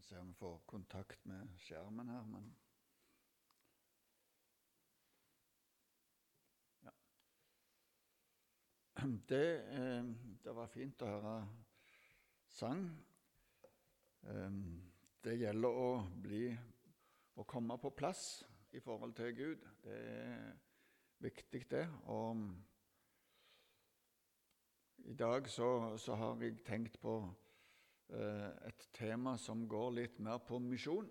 Se om vi får kontakt med skjermen her, men ja. det, eh, det, var fint å høre sang. Eh, det gjelder å bli å komme på plass i forhold til Gud. Det er viktig, det. Og i dag så, så har jeg tenkt på et tema som går litt mer på misjon.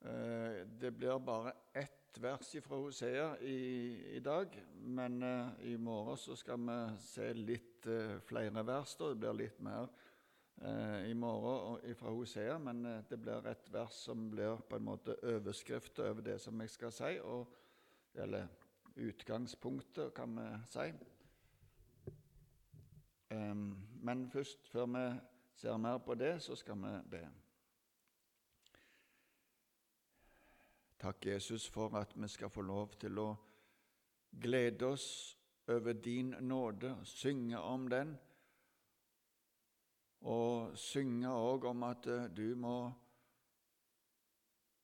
Eh, det blir bare ett vers fra Hosea i, i dag, men eh, i morgen så skal vi se litt flere vers. Da. Det blir litt mer i morgen fra Hosea, men det blir et vers som blir på en måte overskrift over det som jeg skal si, og, eller utgangspunktet, kan vi si. Men først, før vi ser mer på det, så skal vi be. Takk, Jesus, for at vi skal få lov til å glede oss over din nåde, synge om den, og synge òg om at eh, du må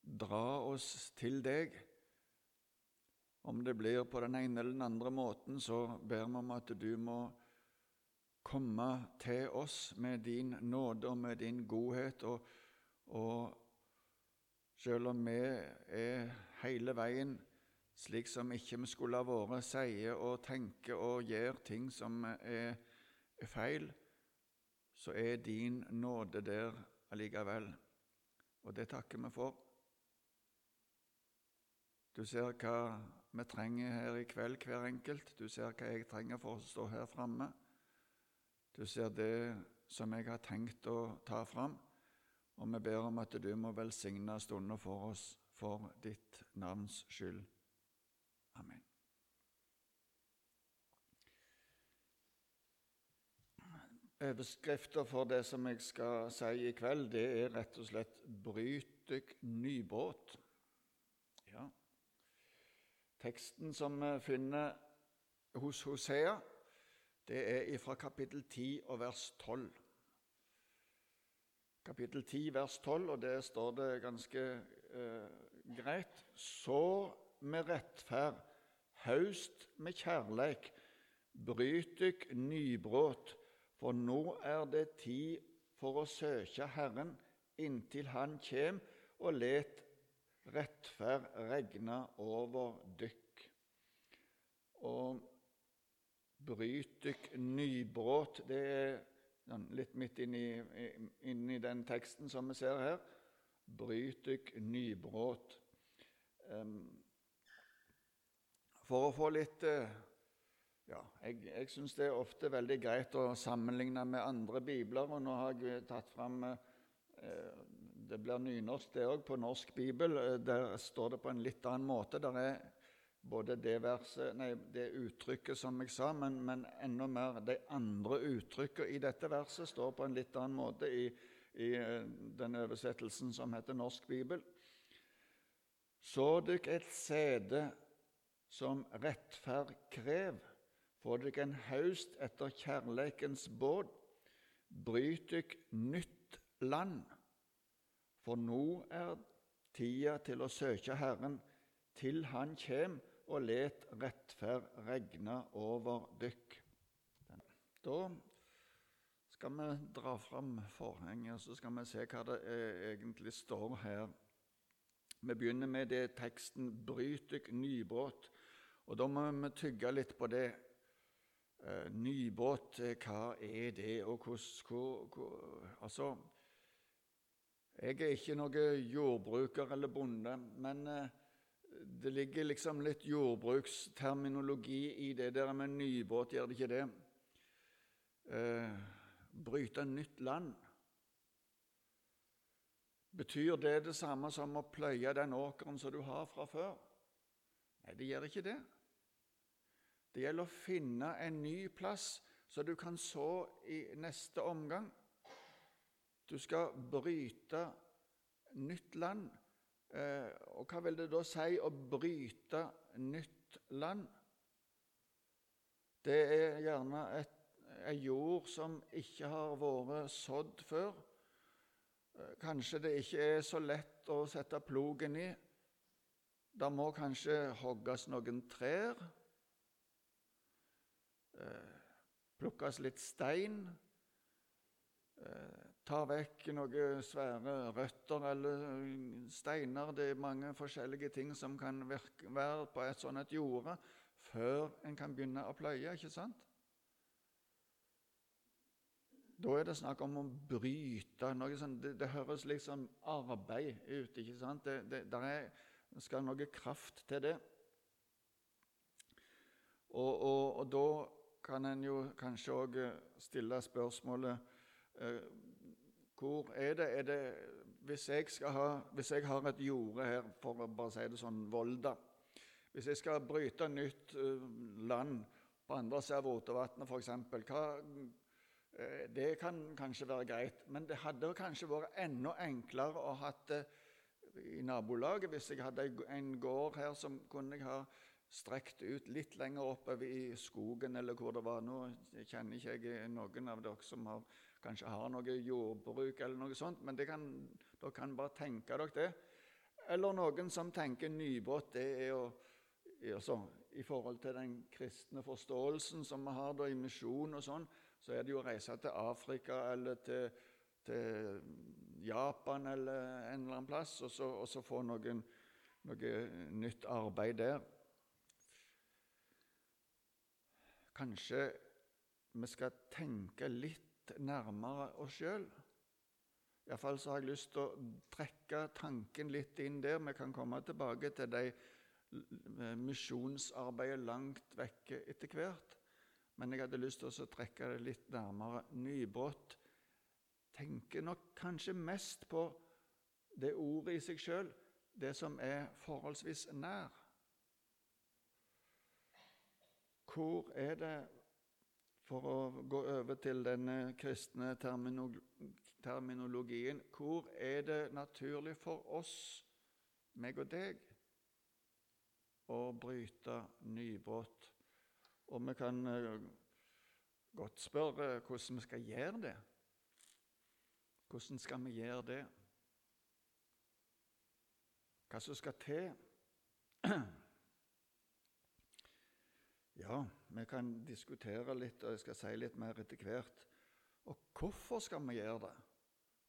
dra oss til deg. Om det blir på den ene eller den andre måten, så ber vi om at du må komme til oss med din nåde og med din godhet. Og, og selv om vi er hele veien slik som ikke vi skulle ha vært, sier og tenker og gjør ting som er, feil, så er din nåde der allikevel. Og det takker vi for. Du ser hva vi trenger her i kveld, hver enkelt. Du ser hva jeg trenger for å stå her framme. Du ser det som jeg har tenkt å ta fram, og vi ber om at du må velsigne stunden for oss for ditt navns skyld. Amen. Overskrifta for det som jeg skal si i kveld, det er rett og slett 'Bryt dykk nybåt'. Ja. Teksten som vi finner hos Hosea, det er fra kapittel 10 og vers 12. Kapittel 10, vers 12, og det står det ganske eh, greit Så med rettferd, haust med kjærleik, bryt dykk nybrot, for nå er det tid for å søke Herren inntil Han kjem, og let rettferd regne over dykk. Og Bryt dykk nybråt. Det er litt midt inni, inni den teksten som vi ser her. Bryt dykk nybråt. For å få litt eh, ja, Jeg, jeg syns det er ofte veldig greit å sammenligne med andre bibler. og Nå har jeg tatt fram eh, Det blir nynorsk, det òg, på norsk bibel. Eh, der står det på en litt annen måte. Der er både det, verset, nei, det uttrykket som jeg sa, men, men, enda mer de andre uttrykkene i dette verset står på en litt annen måte i, i eh, den oversettelsen som heter Norsk bibel. Så dykk et sede som rettferd krev, få dykk en haust etter kjærleikens båd, bryt dykk nytt land, for nå er tida til å søke Herren, til Han kjem og let rettferd regne over dykk. Da skal vi dra fram forhenget, så skal vi se hva det egentlig står her. Vi begynner med det teksten 'Bryt dykk nybåt'. Og Da må vi tygge litt på det. Eh, nybåt, eh, hva er det, og hvordan Altså, jeg er ikke noen jordbruker eller bonde, men eh, det ligger liksom litt jordbruksterminologi i det der med nybåt, gjør det ikke det? Eh, bryte nytt land. Betyr det det samme som å pløye den åkeren som du har fra før? Nei, det gjør ikke det. Det gjelder å finne en ny plass så du kan så i neste omgang. Du skal bryte nytt land. Eh, og hva vil det da si å bryte nytt land? Det er gjerne ei jord som ikke har vært sådd før. Eh, kanskje det ikke er så lett å sette plogen i. Det må kanskje hogges noen trær. Eh, plukkes litt stein. Eh, ta vekk noen svære røtter eller steiner. Det er mange forskjellige ting som kan være på et sånt et jorde før en kan begynne å pløye. ikke sant? Da er det snakk om å bryte noe sånt. Det, det høres liksom arbeid ut. ikke sant? Det, det, er, skal noe kraft til det. Og, og, og da kan en jo kanskje òg stille spørsmålet eh, Hvor er det, er det hvis, jeg ha, hvis jeg har et jorde her, for å bare si det sånn, Volda Hvis jeg skal bryte nytt uh, land på andre siden av Otervatnet f.eks., Eh, det kan kanskje være greit, men det hadde kanskje vært enda enklere å ha det i nabolaget. Hvis jeg hadde en gård her som kunne jeg ha strekt ut litt lenger oppover i skogen, eller hvor det var. Nå kjenner ikke jeg noen av dere som har, kanskje har noe jordbruk, eller noe sånt, men kan, dere kan bare tenke dere det. Eller noen som tenker nybåt, det er å altså, I forhold til den kristne forståelsen som vi har da i misjon og sånn, så er det jo å reise til Afrika eller til, til Japan eller en eller annen plass, og så, og så få noen, noe nytt arbeid der. Kanskje vi skal tenke litt nærmere oss sjøl. Iallfall så har jeg lyst til å trekke tanken litt inn der. Vi kan komme tilbake til de misjonsarbeidet langt vekke etter hvert men jeg hadde lyst til å trekke det litt nærmere. Nybrott tenker nok kanskje mest på det ordet i seg sjøl, det som er forholdsvis nær. Hvor er det, for å gå over til denne kristne terminologien Hvor er det naturlig for oss, meg og deg, å bryte nybrott? Og vi kan uh, godt spørre hvordan vi skal gjøre det. Hvordan skal vi gjøre det? Hva som skal til? Ja, vi kan diskutere litt, og jeg skal si litt mer etter hvert. Og hvorfor skal vi gjøre det?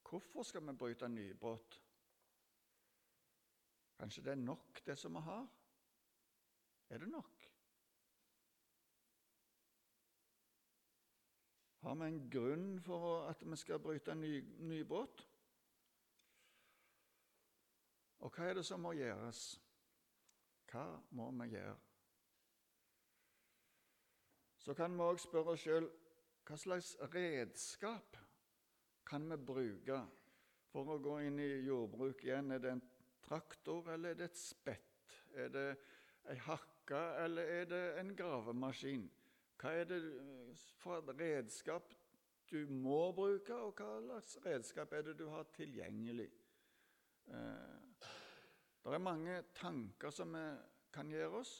Hvorfor skal vi bryte nybrott? Kanskje det er nok, det som vi har? Er det nok? Har vi en grunn for at vi skal bryte ny, nybrott? Og hva er det som må gjøres? Hva må vi gjøre? Så kan vi òg spørre oss sjøl hva slags redskap kan vi bruke for å gå inn i jordbruk igjen? Er det en traktor, eller er det et spett? Er det ei hakke, eller er det en gravemaskin? Hva er det for et redskap du må bruke, og hva slags redskap er det du har tilgjengelig? Eh, det er mange tanker som vi kan gjøre oss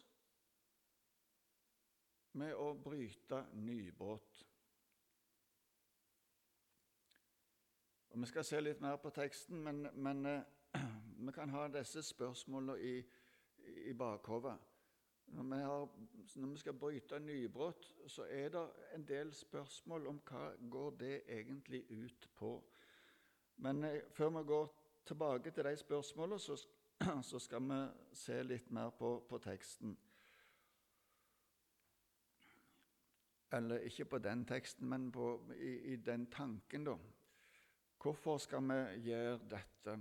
med å bryte nybåt. Vi skal se litt mer på teksten, men, men eh, vi kan ha disse spørsmålene i, i bakhodet. Når når vi, skal bryte nybrott, så er det en del spørsmål om hva går det egentlig ut på. Men eh, før vi går tilbake til de spørsmålene, så, så skal vi se litt mer på, på, teksten. Eller ikke på den teksten, men på, i, i den tanken, da. Hvorfor skal vi gjøre dette?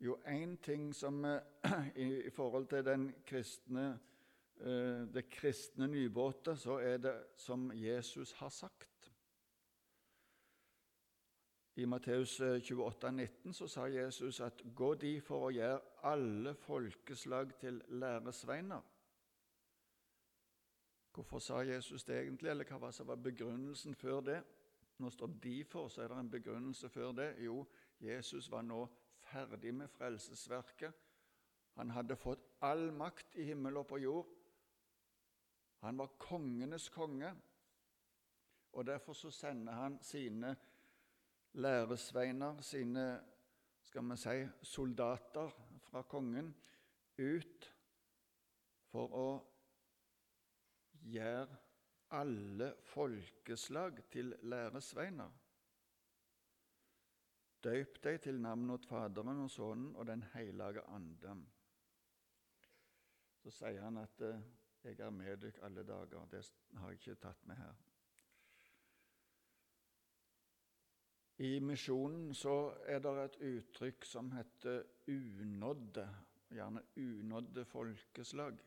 Jo, én ting som i, i, forhold til den kristne, eh, det kristne nybåtet, så er det som Jesus har sagt. I Matteus 28, eh, 19 så sa Jesus at 'gå de for å gjøre alle folkeslag til læresveiner'. Hvorfor sa Jesus det egentlig, eller hva var, begrunnelsen før det? Nå står 'de for', så er det en begrunnelse før det. Jo, Jesus var nå ferdig med frelsesverket. Han hadde fått all makt i himmel og på jord. Han var kongenes konge, og derfor så sender han sine læresveiner, sine skal vi si, soldater fra kongen, ut for å gjøre alle folkeslag til læresveiner. Døyp deg til navnet åt Faderen og Sønnen og Den hellige ande. Så sier han at eh, 'jeg er med dere alle dager'. Det har jeg ikke tatt med her. I misjonen så er det et uttrykk som heter 'unådde', gjerne 'unådde folkeslag'.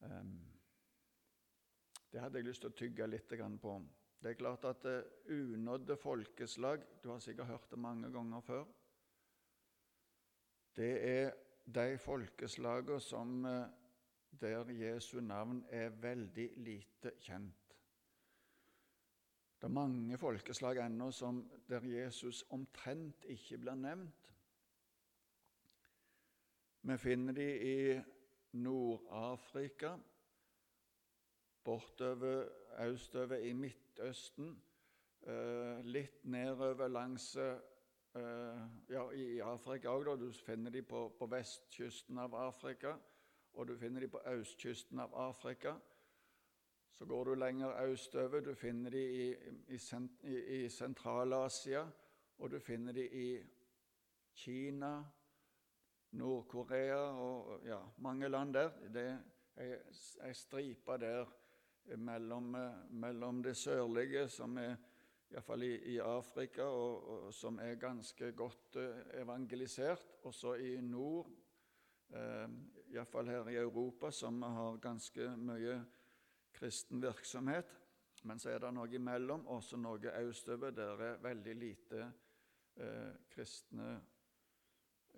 Um, det hadde jeg lyst til å tygge litt på. Det er klart at uh, unådde folkeslag Du har sikkert hørt det mange ganger før. Det er de folkeslagene som uh, der Jesu navn er veldig lite kjent. Det er mange folkeslag ennå der Jesus omtrent ikke blir nevnt. Vi finner de i Nord-Afrika, bortover østover i Midtøsten, eh, litt nedover langs eh, ja, i Afrika òg. Du finner de på, på vestkysten av Afrika, og du finner de på østkysten av Afrika. Så går du lenger østover. Du finner de i, i, i, i Sentral-Asia, og du finner de i Kina, Nord-Korea og ja, mange land der. Det er ei stripe der mellom, mellom, det sørlige, som er iallfall i, i Afrika, og, og, som er ganske godt eh, evangelisert, og så i nord, eh, iallfall her i Europa, som har ganske mye kristen virksomhet. Men så er det noe imellom, også noe østover, der er veldig lite eh, kristne,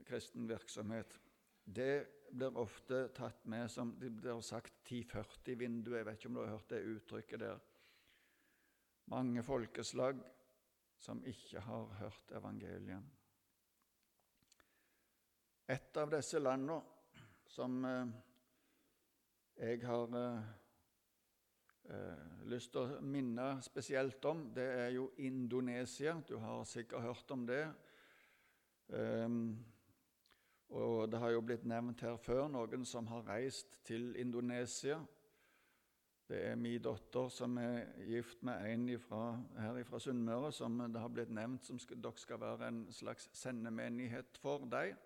kristen virksomhet. Det blir ofte tatt med som det blir sagt 1040-vinduet. Jeg vet ikke om du har hørt det uttrykket der. Mange folkeslag som ikke har hørt evangeliet. Et av disse landene som eh, jeg har eh, eh, lyst til å minne spesielt om, det er jo Indonesia. Du har sikkert hørt om det. Um, og det har jo blitt nevnt her før noen som har reist til Indonesia. Det er min datter som er gift med en ifra, her fra Sunnmøre, som det har blitt nevnt som skal, dere skal være en slags sendemenighet for dem.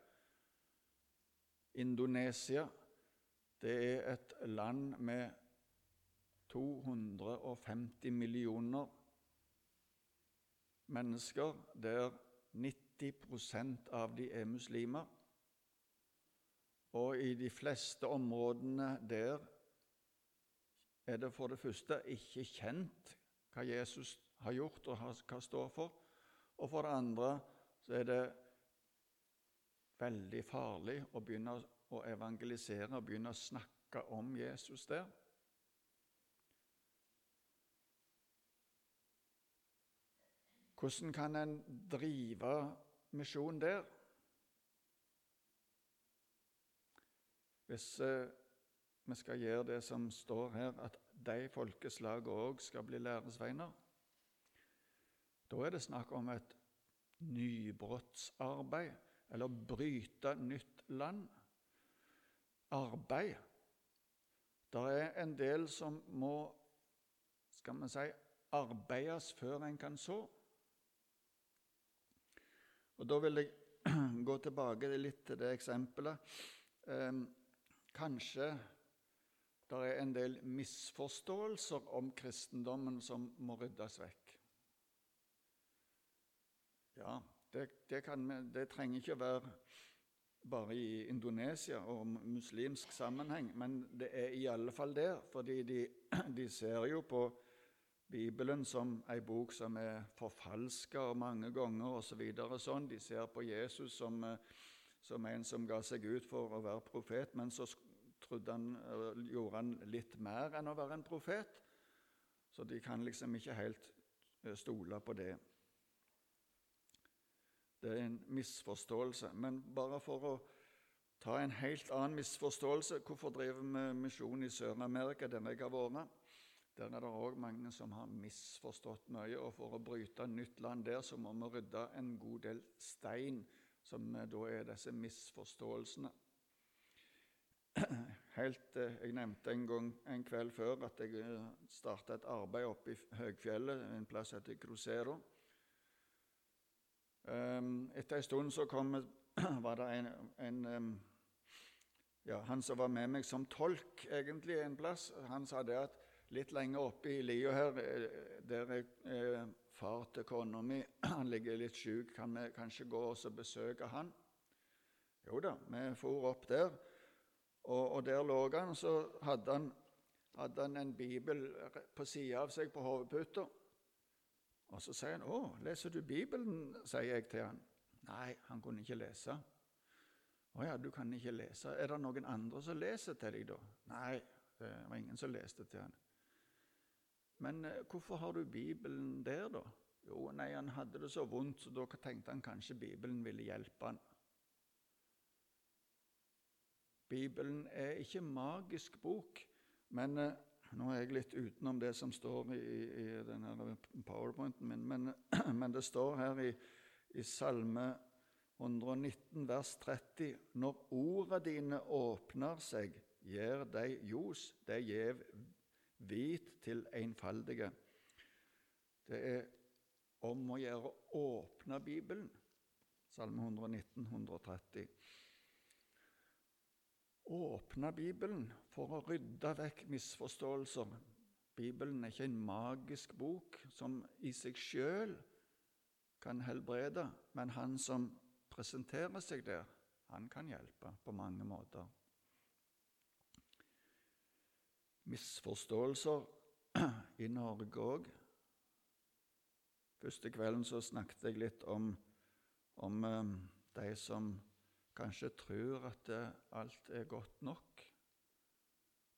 Indonesia det er et land med 250 millioner mennesker, der 90% av de er muslimer. Og i de fleste områdene der er det for det første ikke kjent hva Jesus har gjort og hva står for. Og for det andre så er det veldig farlig å begynne å evangelisere og begynne å snakke om Jesus der. Hvordan kan en drive misjon der? Hvis eh, vi skal gjøre det som står her, at de folkeslag òg skal bli læresveiner, da er det snakk om et nybrottsarbeid, eller bryte nytt land. Arbeid. Det er en del som må skal vi si, arbeides før en kan så. Og Da vil jeg gå tilbake litt til det eksempelet. Kanskje det er en del misforståelser om kristendommen som må ryddes vekk. Ja, det, det, kan, det trenger ikke å være bare i Indonesia og muslimsk sammenheng, men det er i alle fall der, fordi de, de ser jo på Bibelen som ei bok som er forfalska mange ganger osv. Så sånn. De ser på Jesus som, eh, som, en som ga seg ut for å være profet, men så han, gjorde han litt mer enn å være en profet. Så de kan liksom ikke helt eh, stole på det. Det er en misforståelse. Men bare for å ta en helt annen misforståelse Hvorfor driver vi misjon i Sør-Amerika, der jeg har vært? Der er det òg mange som har misforstått mye. Og for å bryte nytt land der, så må vi rydde en god del stein, som da er disse misforståelsene. Helt, eh, Jeg nevnte en gang en kveld før at jeg eh, starta et arbeid oppe i høgfjellet, en plass heter Crucero. Ehm, etter en stund så kom, var det en, en ehm, ja, Han som var med meg som tolk egentlig en plass, han sa det at litt lenger oppe i lia her, eh, der er eh, far til kona mi Han ligger litt sjuk. Kan vi kanskje gå og besøke han? Jo da, vi for opp der. Og, og der lå han, så hadde han, hadde han en bibel på sida av seg på hodeputa. Og så sier han, 'Å, leser du Bibelen?' sier jeg til han. Nei, han kunne ikke lese. 'Å ja, du kan ikke lese. Er det noen andre som leser til deg, da?' Nei, det var ingen som leste til han. Men eh, hvorfor har du Bibelen der, da? Jo, nei, han hadde det så vondt, så da tenkte han kanskje Bibelen ville hjelpe han. Bibelen er ikke magisk bok, men eh, nå er jeg litt utenom det som står i, i denne powerpointen min, men, men, det står her i, i Salme 119, vers 30.: Når orda dine åpner seg, gir de ljos, de gjev hvit til enfaldige. Det er om å gjøre å åpne Bibelen. Salme 119, 130 åpne Bibelen for å rydde vekk misforståelser. Bibelen er ikke en magisk bok som i seg sjøl kan helbrede, men han som presenterer seg der, han kan hjelpe på mange måter. Misforståelser i Norge òg. Første kvelden så snakket jeg litt om, om um, de som kanskje tror at alt er godt nok.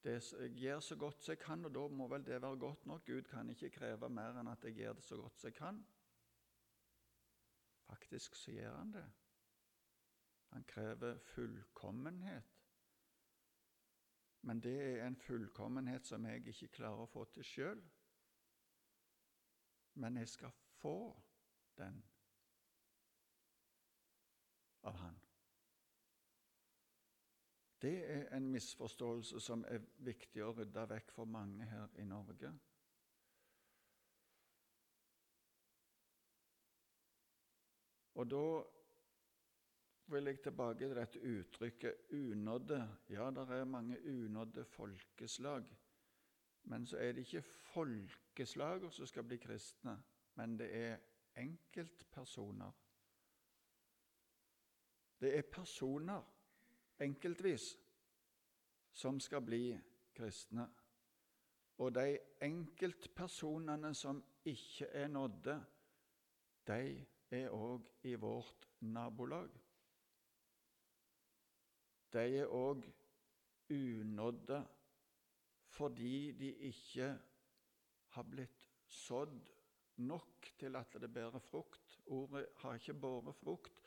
Det, jeg gjør så godt som jeg kan, og da må vel det være godt nok. Gud kan ikke kreve mer enn at jeg gjør det så godt som jeg kan. Faktisk så gjør han det. Han krever fullkommenhet. Men det er en fullkommenhet som jeg ikke klarer å få til sjøl. Men jeg skal få den av Han. Det er en misforståelse som er viktig å rydde vekk for mange her i Norge. Og da vil jeg tilbake til dette uttrykket 'unådde'. Ja, det er mange unådde folkeslag. Men så er det ikke folkeslager som skal bli kristne, men det er enkeltpersoner. Det er personer enkeltvis som skal bli kristne. Og de enkeltpersonene som ikke er nådde, de er òg i vårt nabolag. De er òg unådde fordi de ikke har blitt sådd nok til at det bærer frukt. Ordet har ikke båret frukt.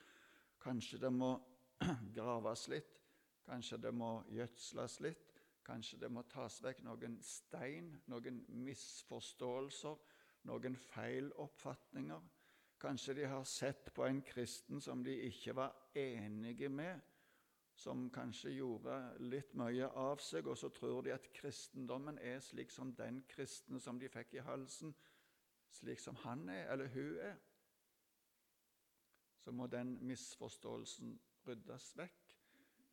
Kanskje det må graves litt. Kanskje det må gjødsles litt. Kanskje det må tas vekk noen stein, noen misforståelser, noen feiloppfatninger. Kanskje de har sett på en kristen som de ikke var enige med, som kanskje gjorde litt mye av seg, og så tror de at kristendommen er slik som den kristne som de fikk i halsen, slik som han er, eller hun er. Så må den misforståelsen ryddes vekk.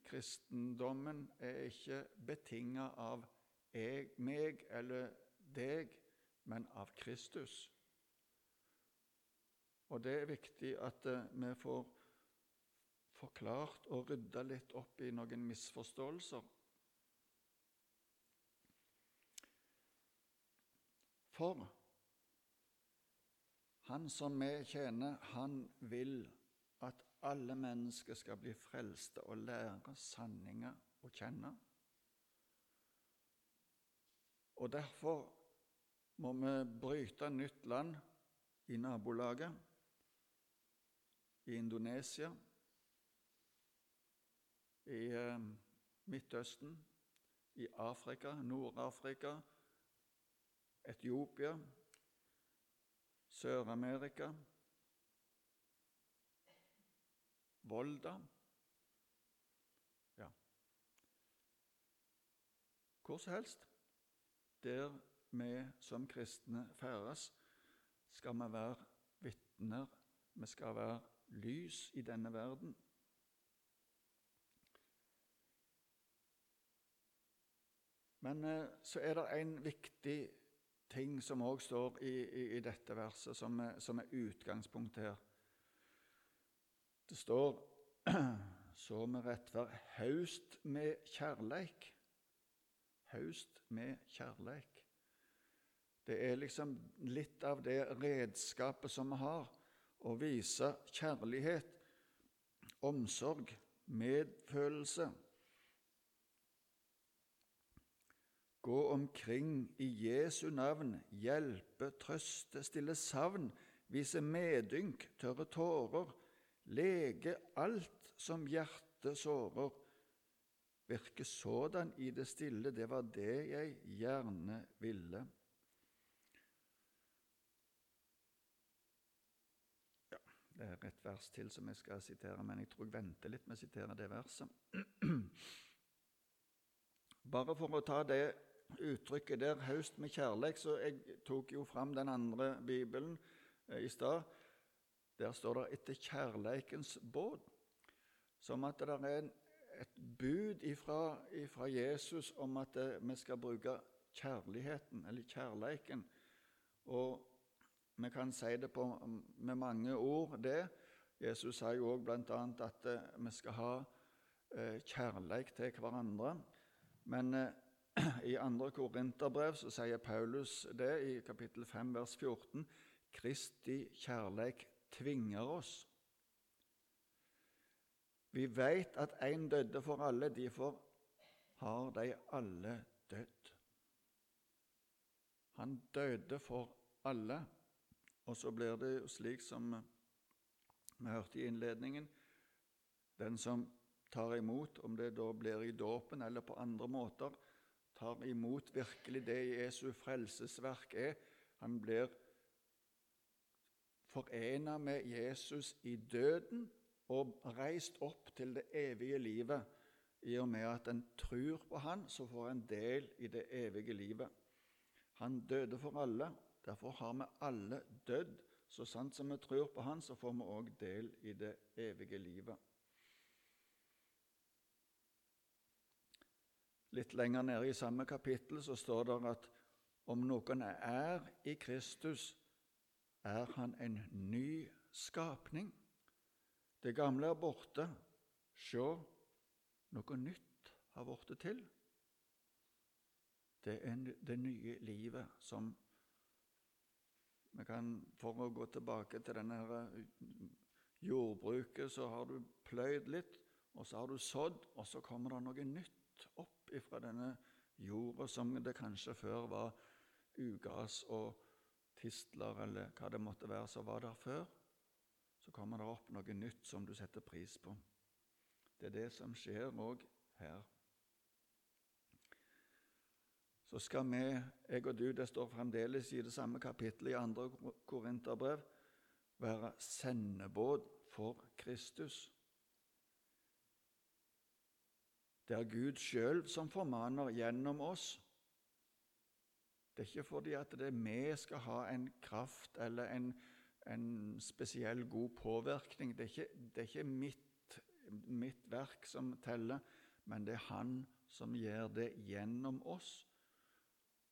Kristendommen er ikke betinga av jeg, meg eller deg, men av Kristus. Og det er viktig at eh, vi får forklart og rydda litt opp i noen misforståelser. For han som vi tjener, han vil at alle mennesker skal bli frelste og lære sanninger å kjenne. Og Derfor må vi bryte nytt land i nabolaget, i Indonesia, i eh, Midtøsten, i Afrika, Nord-Afrika, Etiopia, Sør-Amerika, Volda Ja. Hvor som helst. Der vi som kristne ferdes, skal vi være vitner. Vi skal være lys i denne verden. Men eh, så er det en viktig ting som òg står i, i, i, dette verset, som er, som er utgangspunktet her. Det står så med rettferd haust med kjærleik. Haust med kjærleik. Det er liksom litt av det redskapet som vi har, å vise kjærlighet, omsorg, medfølelse. Gå omkring i Jesu navn, hjelpe, trøste, stille savn, vise medynk, tørre tårer, lege alt som hjertet sårer. Virke sådan i det stille, det var det jeg gjerne ville. Det er et vers til som jeg skal sitere, men jeg tror jeg venter litt med å sitere det verset. Bare for å ta det uttrykket der, 'haust med kjærleik', så jeg tok jo fram den andre bibelen eh, i stad. Der står det 'etter kjærleikens båd', som at det er et bud ifra, ifra, Jesus om at eh, vi skal bruke kjærligheten, eller kjærleiken. Og vi kan si det på, med mange ord, det. Jesus sa jo òg bl.a. at eh, vi skal ha kjærleik til hverandre. Men i 2. Korinterbrev sier Paulus det i kapittel 5, vers 14. Kristi kjærleik tvinger oss. Vi veit at én døde for alle, derfor har de alle dødd. Han døde for alle. Og så blir det slik som vi hørte i innledningen Den som tar imot, om det da blir i dåpen eller på andre måter, tar imot virkelig det Jesu frelsesverk er. Han blir forena med Jesus i døden og reist opp til det evige livet. I og med at en tror på Han, så får en del i det evige livet. Han døde for alle. Derfor har vi alle dødd. Så sant som vi tror på Han, så får vi òg del i det evige livet. Litt lenger nede i samme kapittel så står det at om noen er i Kristus, er han en ny skapning. Det gamle er borte. Se, noe nytt har blitt til. Det er det nye livet som vi kan, For å gå tilbake til denne jordbruket, så har du pløyd litt, og så har du sådd, og så kommer det noe nytt ifra denne jorda som det kanskje før var ugas og tistler eller hva det måtte være som var der før, så kommer det opp noe nytt som du setter pris på. Det er det som skjer òg her. Så skal vi, jeg og du, det står fremdeles i det samme kapittelet i andre Korinterbrev, være sendebåd for Kristus. Det er Gud sjøl som formaner gjennom oss. Det er ikke fordi at det vi skal ha en kraft eller en, en spesiell god påvirkning. Det er ikke, det er ikke mitt, mitt, verk som teller, men det er Han som gjør det gjennom oss.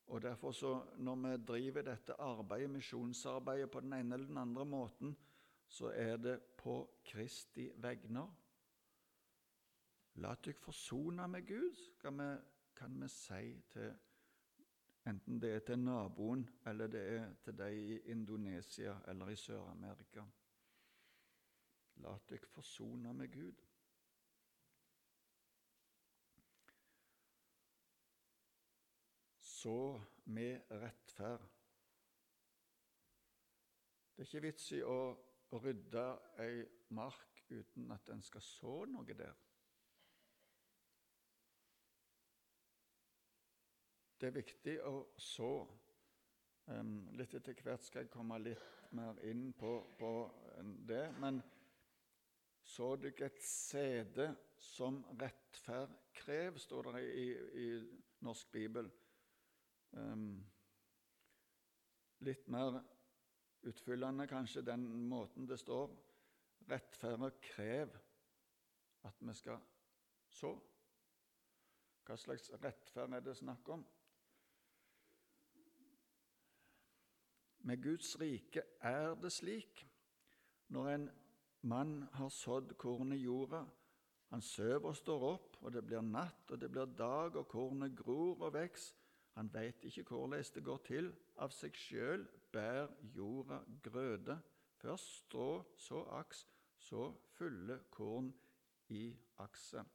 Og derfor så, Når vi driver dette arbeidet, misjonsarbeidet på den ene eller den andre måten, så er det på Kristi vegner. La dere forsone med Gud, vi, kan vi si til Enten det er til naboen, eller det er til deg i Indonesia eller i Sør-Amerika. La dere forsone med Gud. Så med rettferd. Det er ikke vits i å rydde ei mark uten at en skal så noe der. Det er viktig å så. Um, litt etter hvert skal jeg komme litt mer inn på, på det. Men så dykk et sede som rettferd krev, står det i, i Norsk Bibel. Um, litt mer utfyllende kanskje den måten det står. Rettferd krev at vi skal så. Hva slags rettferd er det snakk om? Med Guds rike er det slik når en mann har sådd korn i jorda, han sover og står opp, og det blir natt, og det blir dag, og kornet gror og veks. Han veit ikke hvordan det går til. Av seg sjøl bær jorda grøde. Først strå, så aks, så fulle korn i akset.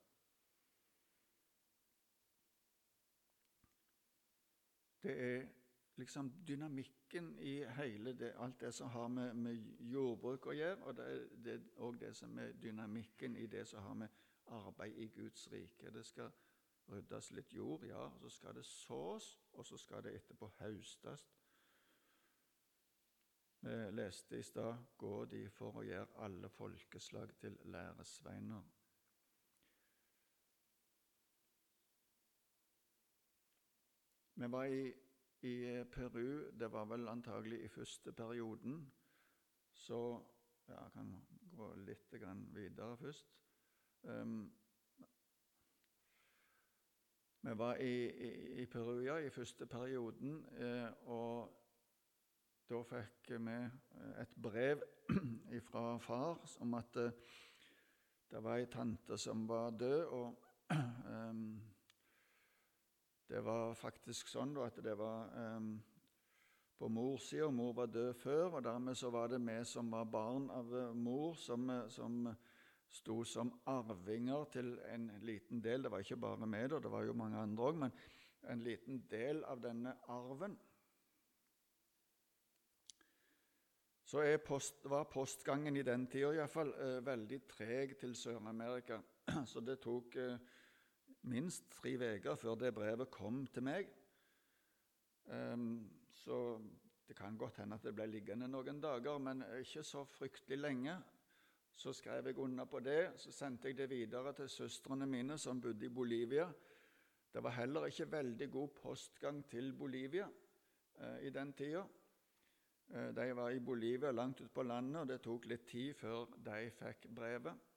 Det er liksom dynamikken i hele det, alt det som har med, med jordbruk å gjøre, og det det, og det, som er dynamikken i det som har med arbeid i Guds rike. Det skal ryddes litt jord, ja, så skal det sås, og så skal det etterpå høstes. Vi leste i stad 'Gå de for å gjøre alle folkeslag til læresveiner'. Vi var i, i, Peru, det var vel antagelig i første perioden. Så Jeg kan gå litt videre først. Um, vi var i, i, i Peru ja, i første perioden, eh, og da fikk vi eh, et brev fra far om at eh, det var ei tante som var død. og um, Det var faktisk sånn da, at det var um, på mors side, og mor var død før. og Dermed så var det vi som var barn av mor, som, som sto som arvinger til en liten del. Det var ikke bare meg, det var jo mange andre òg, men en liten del av denne arven. Så post, var postgangen i den tida iallfall eh, veldig treg til Sør-Amerika. Så det tok eh, minst tre uker før det brevet kom til meg. Um, så det kan godt hende at det ble liggende noen dager, men ikke så fryktelig lenge. Så skrev jeg under på det. Så sendte jeg det videre til søstrene mine som bodde i Bolivia. Det var heller ikke veldig god postgang til Bolivia eh, i den tida. Eh, de var i Bolivia langt ute på landet, og det tok litt tid før de fikk brevet.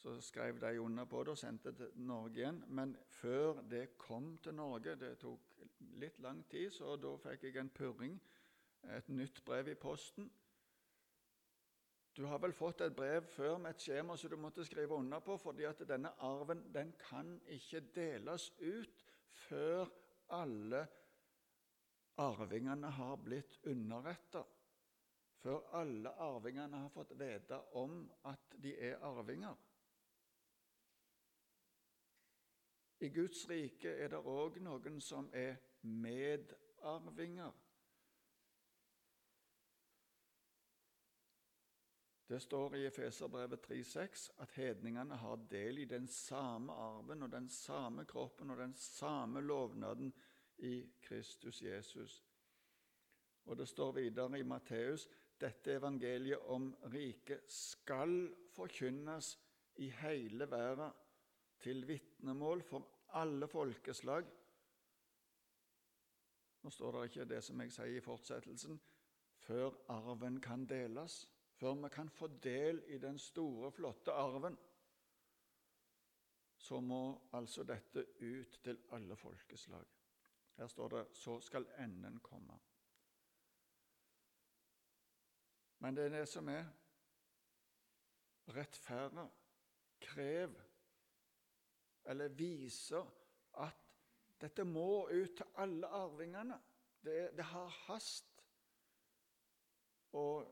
Så skrev de under på det og sendte det til Norge igjen. Men før det kom til Norge Det tok litt lang tid, så da fikk jeg en purring, et nytt brev i posten. Du har vel fått et brev før med et skjema som du måtte skrive under på, fordi at denne arven den kan ikke deles ut før alle arvingene har blitt underretta. Før alle arvingene har fått vite om at de er arvinger. I Guds rike er det òg noen som er medarvinger. Det står i Efeserbrevet 3,6 at hedningene har del i den samme arven og den samme kroppen og den samme lovnaden i Kristus Jesus. Og det står videre i Matteus dette evangeliet om riket skal forkynnes i hele verden til vitnemål for alle folkeslag. Nå står det ikke det som jeg sier i fortsettelsen før arven kan deles før vi kan få del i den store, flotte arven, så må altså dette ut til alle folkeslag. Her står det 'så skal enden komme'. Men det er det som er rettferdig, krev, eller viser at dette må ut til alle arvingene. Det, det har hast. Og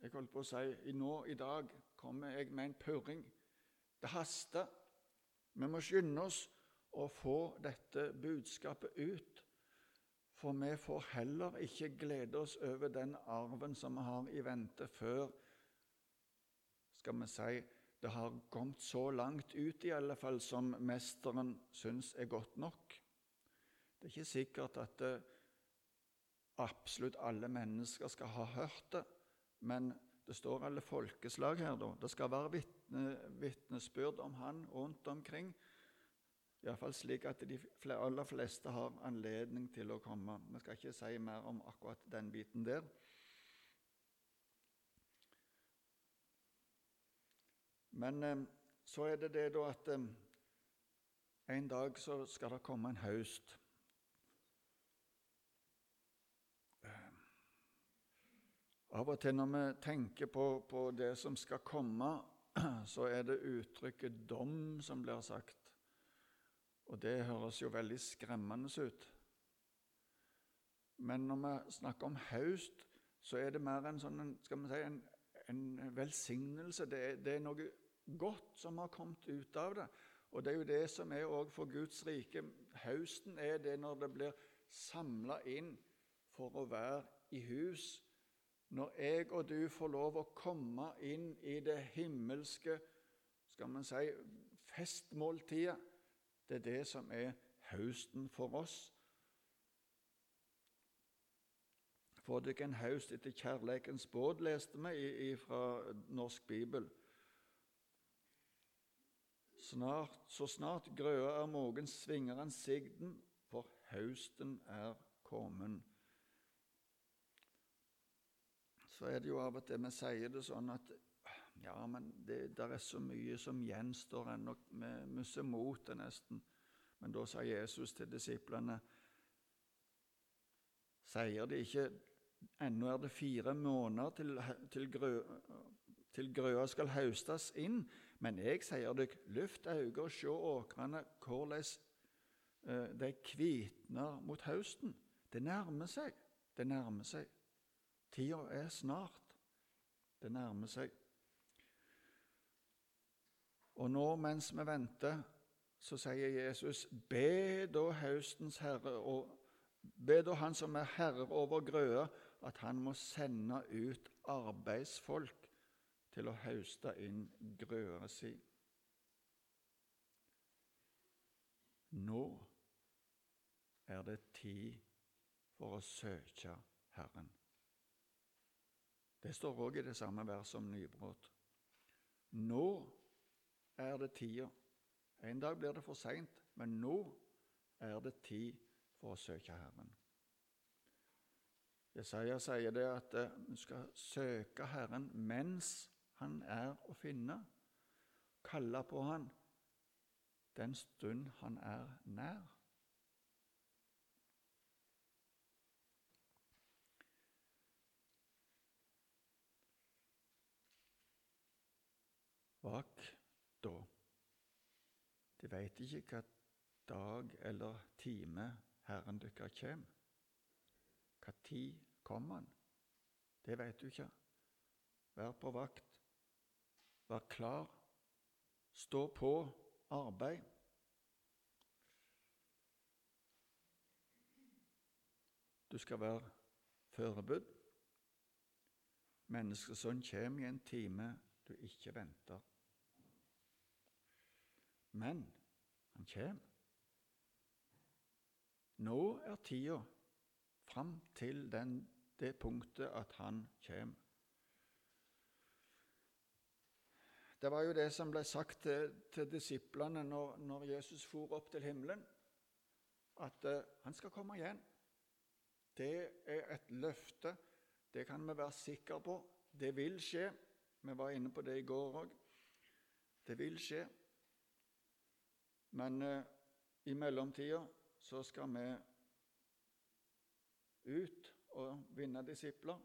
jeg holdt på å si nå i dag kommer jeg med en purring. Det haster. Vi må skynde oss å få dette budskapet ut. For vi får heller ikke glede oss over den arven som vi har i vente, før skal vi si, det har kommet så langt ut i alle fall som mesteren syns er godt nok. Det er ikke sikkert at det, absolutt alle mennesker skal ha hørt det. Men det står alle folkeslag her, da. Det skal være vitne, vitnesbyrd om han rundt omkring. Iallfall slik at de aller fleste har anledning til å komme. Vi skal ikke si mer om akkurat den biten der. Men eh, så er det det da at eh, en dag så skal det komme en høst. Eh, av og til når vi tenker på, på det som skal komme, så er det uttrykket 'dom' som blir sagt. Og det høres jo veldig skremmende ut. Men når vi snakker om høst, så er det mer en, sånn, skal vi si, en, en velsignelse. Det er, det er, noe godt som har kommet ut av det. Og det er jo det som er òg for Guds rike. Høsten er det når det blir samla inn for å være i hus. Når jeg og du får lov å komme inn i det himmelske skal man si, festmåltidet det er det som er høsten for oss. Får dere en høst etter kjærleikens båt, leste vi fra Norsk Bibel. Snart, så snart grøa er mogen, svinger han sigden, for høsten er kommet. Så er det jo av og til vi sier det sånn at ja, men det der er så mye som gjenstår ennå. Vi mister motet nesten. Men da sa Jesus til disiplene Sier de ikke ennå er det fire måneder til, til, grø, til grøa skal høstes inn? Men jeg sier dere, løft øynene og se åkrene, hvordan eh, de kvitner mot høsten. Det nærmer seg. Det nærmer seg. Tida er snart. Det nærmer seg. Og nå mens vi venter, så sier Jesus, be da høstens herre og Be da Han som er herre over grøda, at han må sende ut arbeidsfolk til å hauste inn grøda si. Nå er det tid for å søke Herren. Det står òg i det samme verset om nybrudd. Nå er det tida. En dag blir det for seint, men nå er det tid for å søke Herren. Jesaja sier det at vi eh, skal søke Herren mens Han er å finne. Kalle på Han den stund Han er nær. Bak da. De veit ikke hva dag eller time Herren deres kjem. Hva tid kommer Han? Det veit du ikke. Vær på vakt. Vær klar. Stå på. Arbeid. Du skal være forberedt. Menneskesønnen kommer i en time du ikke venter. Men han kommer. Nå er tida fram til den, det punktet at han kommer. Det var jo det som ble sagt til, til disiplene når, når, Jesus for opp til himmelen, at uh, han skal komme igjen. Det er et løfte. Det kan vi være sikre på. Det vil skje. Vi var inne på det i går òg. Det vil skje. Men uh, i mellomtida så skal vi ut og vinne disipler.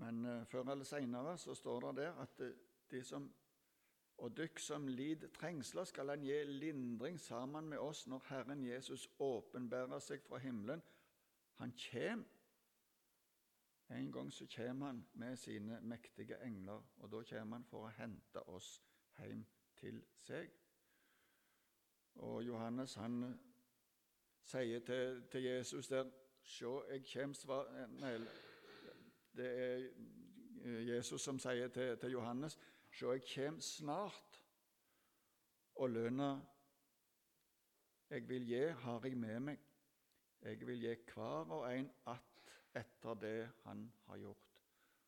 Men uh, før eller seinere så står det der at eh, de som og dykk som lid trengsler, skal han gi lindring sammen med oss når Herren Jesus åpenbærer seg fra himmelen. Han kjem en gang så kjem han med sine mektige engler, og da kjem han for å hente oss hjem til seg. Og Johannes han sier til, til Jesus der Se, jeg kjem, svar... Nei, det er Jesus som sier til, til Johannes Se, jeg kommer snart. og lønna jeg vil gi, har jeg med meg. Jeg vil gi hver og en att etter det han har gjort.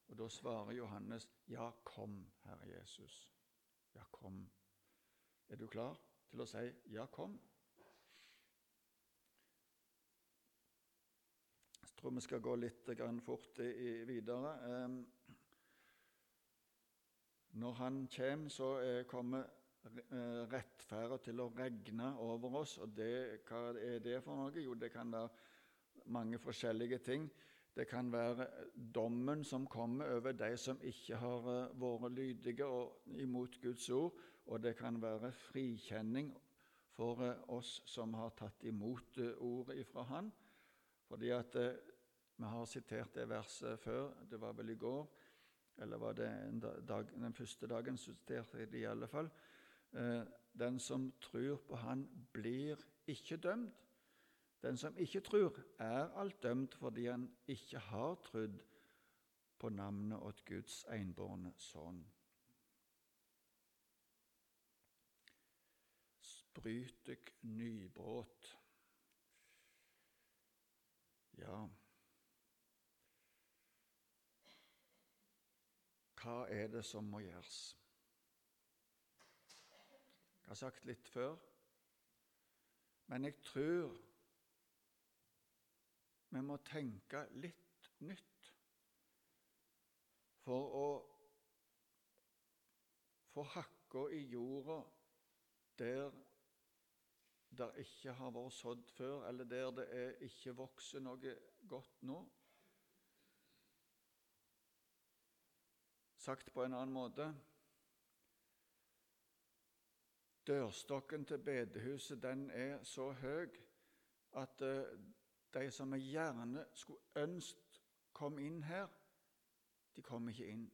Og Da svarer Johannes, ja, kom, Herre Jesus. Ja, kom. Er du klar til å si ja, kom? Tror vi skal gå litt fort videre. Når han kommer, så kommer eh, rettferda til å regne over oss. Og det, hva er det for noe? Jo, det kan være mange forskjellige ting. Det kan være dommen som kommer over de som ikke har eh, vært lydige og imot Guds ord. Og det kan være frikjenning for eh, oss som har tatt imot ordet ifra Han. Fordi at vi har sitert det verset før, det var vel i går. Eller var det dag, den første dagen siterte jeg det i alle fall. Eh, den som tror på Han, blir ikke dømt. Den som ikke tror, er alt dømt fordi han ikke har trodd på navnet åt Guds enbårne sønn. Sprytek nybrot. Ja Hva er det som må gjøres? Jeg har sagt litt før, men jeg tror vi må tenke litt nytt for å få hakka i jorda der det ikke har vært sådd før, eller der det ikke vokser noe godt nå. Sagt på en annen måte Dørstokken til bedehuset den er så høy at uh, de som jeg gjerne skulle ønsket kom inn her, de kom ikke inn.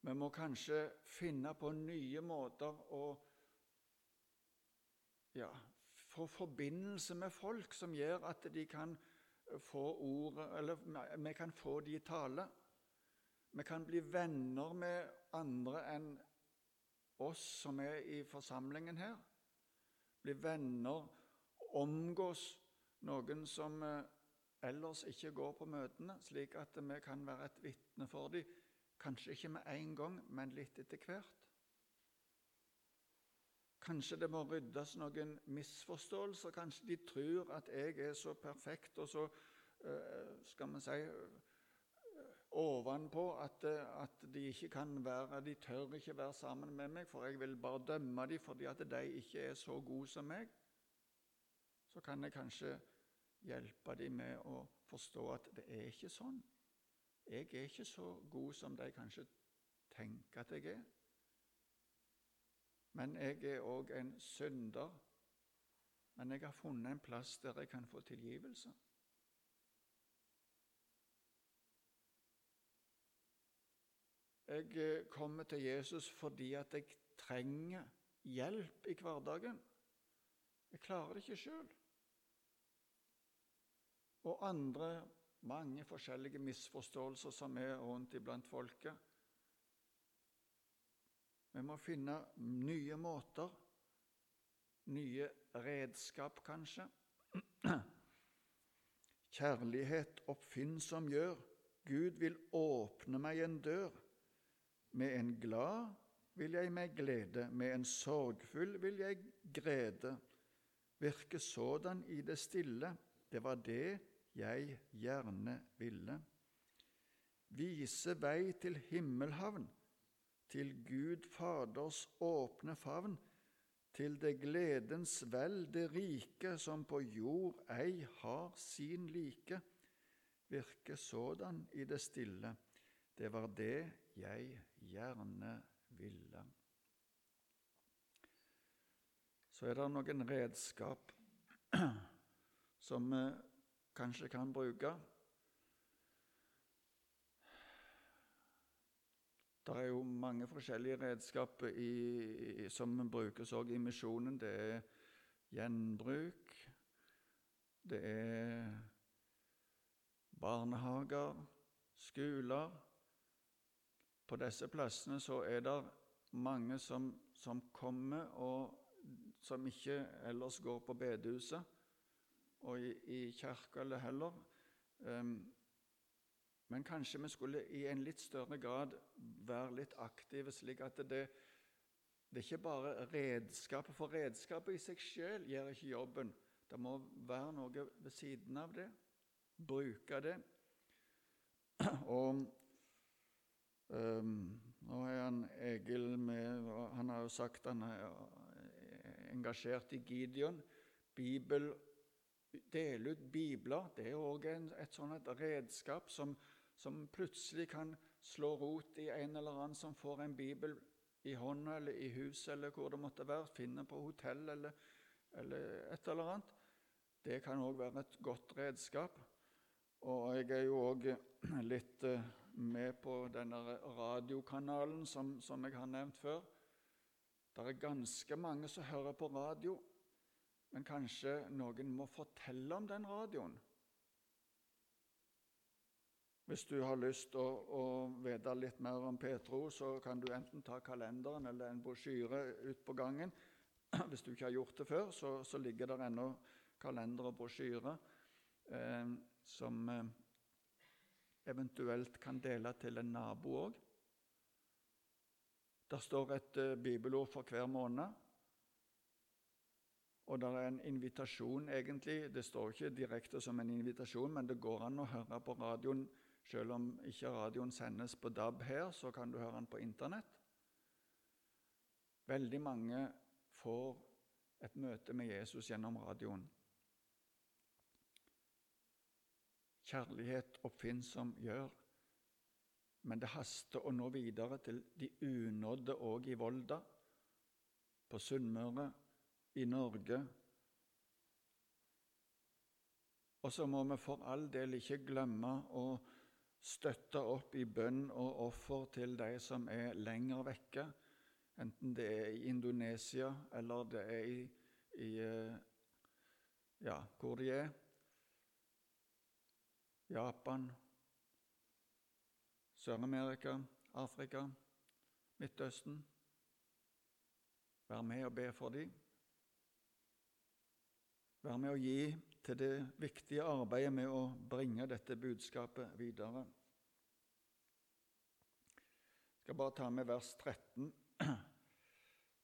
Vi må kanskje finne på nye måter å ja, få forbindelse med folk som gjør at de kan få ordet Eller vi kan få de tale. Vi kan bli venner med andre enn oss som er i forsamlingen her. Bli venner, omgås noen som eh, ellers ikke går på møtene, slik at vi kan være et vitne for dem. Kanskje ikke med en gang, men litt etter hvert. Kanskje det må ryddes noen misforståelser. Kanskje de tror at jeg er så perfekt og så eh, skal vi si eh, ovenpå at, eh, at, de ikke kan være De tør ikke være sammen med meg, for jeg vil bare dømme dem fordi at de ikke er så gode som meg. Så kan jeg kanskje hjelpe dem med å forstå at det er ikke sånn. Jeg er ikke så god som de kanskje tenker at jeg er. Men jeg er òg en synder. Men jeg har funnet en plass der jeg kan få tilgivelse. Jeg eh, kommer til Jesus fordi at jeg trenger hjelp i hverdagen. Jeg klarer det ikke sjøl. Og andre mange forskjellige misforståelser som er rundt iblant folket. Vi må finne nye måter, nye redskap, kanskje. Kjærlighet oppfinnsom gjør. Gud vil åpne meg en dør. Med en glad vil jeg meg glede, med en sorgfull vil jeg grede. Virke sådan i det stille, det var det jeg gjerne ville. Vise vei til himmelhavn til Gud Faders åpne favn, til det gledens vel, det rike som på jord ei har sin like, virke sådan i det stille. Det var det jeg gjerne ville. Så er det noen redskap som vi kanskje kan bruke. Det er jo mange forskjellige redskaper i, som brukes også i misjonen. Det er gjenbruk, det er barnehager, skoler. På disse plassene så er det mange som, som kommer, og som ikke ellers går på bedehuset og i, i kirka eller heller. Um, men kanskje vi skulle i en litt større grad være litt aktive, slik at det, det er ikke bare redskapet, for redskapet i seg selv gjør ikke jobben. Det må være noe ved siden av det. Bruke det. Og um, nå er han Egil med Han har jo sagt han er engasjert i Gideon. Bibel, Dele ut bibler det er òg et sånt redskap som som plutselig kan slå rot i en eller annen som får en bibel i hånda eller i huset eller hvor det måtte være, finner på hotell eller, eller et eller annet. Det kan òg være et godt redskap. Og jeg er jo òg litt eh, med på denne radiokanalen som, som jeg har nevnt før. Det er ganske mange som hører på radio, men kanskje noen må fortelle om den radioen. Hvis du har lyst til å, å, vite litt mer om Petro, så kan du enten ta kalenderen eller en brosjyre ut på gangen. Hvis du ikke har gjort det før, så, så ligger det ennå kalender og brosjyre eh, som eh, eventuelt kan dele til en nabo òg. Der står et eh, bibelord for hver måned. Og det er en invitasjon, egentlig. Det står ikke direkte som en invitasjon, men det går an å høre på radioen selv om ikke radioen sendes på DAB her, så kan du høre den på Internett. Veldig mange får et møte med Jesus gjennom radioen. Kjærlighet oppfinnsom gjør, men det haster å nå videre til de unådde òg i Volda, på Sunnmøre, i Norge. Og så må vi for all del ikke glemme å støtte opp i bønn og offer til de som er lenger vekke, enten det er i Indonesia eller det er i, i eh, ja, hvor de er. Japan, Sør-Amerika, Afrika, Midtøsten. Vær med og be for dem. Vær med å gi til det viktige arbeidet med å bringe dette budskapet videre. Jeg skal bare ta med vers 13.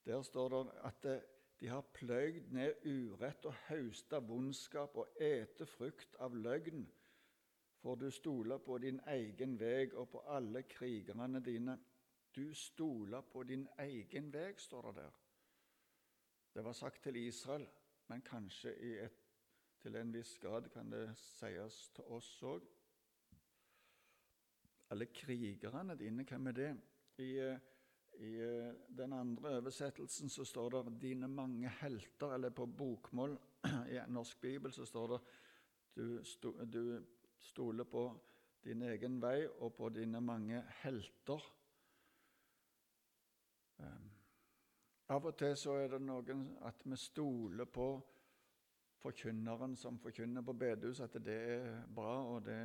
Der står det at de har pløyd ned urett og hausta vondskap og ete frukt av løgn, for du stoler på din egen veg og på alle krigerne dine. Du stoler på din egen veg, står det der. Det var sagt til Israel, men kanskje i et, til en viss grad kan det sies til oss òg. Alle krigerne dine, hvem er det? I, I, den andre oversettelsen så står det 'dine mange helter', eller på bokmål i norsk bibel så står det du, sto, du stoler på din egen vei og på dine mange helter. Um, av og til så er det noen at vi stoler på forkynneren som forkynner på bedehus, at det er bra. og det,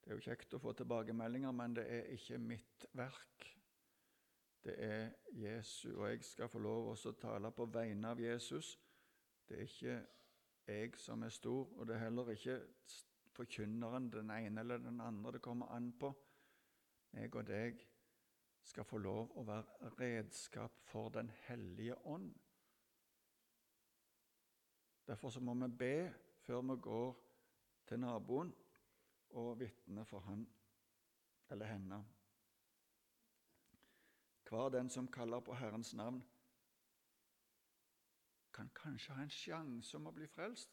det, er jo kjekt å få tilbakemeldinger, men det er ikke mitt verk. Det er Jesu, og jeg skal få lov å tale på vegne av Jesus. Det er ikke jeg som er stor, og det er heller ikke forkynneren, den ene eller den andre, det kommer an på. Jeg og deg skal få lov å være redskap for Den hellige ånd. Derfor så må vi be før vi går til naboen og vitner for han eller henne. Hver den som kaller på Herrens navn, kan kanskje ha en sjanse om å bli frelst.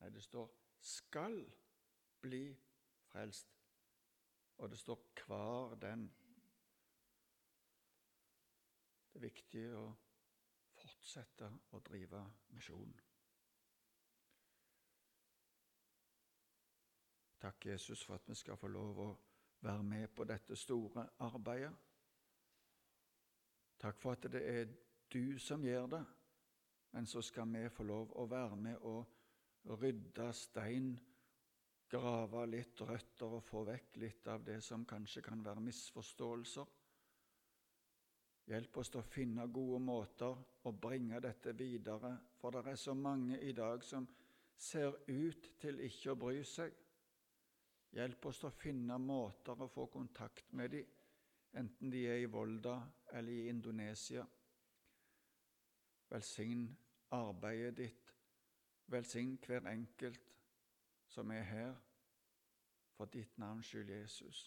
Nei, det står 'skal bli frelst', og det står 'hver den'. Det er viktig å fortsette å drive misjon. Takk, Jesus, for at vi skal få lov å være med på dette store arbeidet. Takk for at det er du som gjør det, men så skal vi få lov å være med og rydde stein, grave litt røtter og få vekk litt av det som kanskje kan være misforståelser. Hjelp oss til å finne gode måter å bringe dette videre, for det er så mange i dag som ser ut til ikke å bry seg. Hjelp oss til å finne måter å få kontakt med dem, enten de er i Volda eller i Indonesia. Velsign arbeidet ditt, velsign hver enkelt som er her, for ditt navns skyld, Jesus.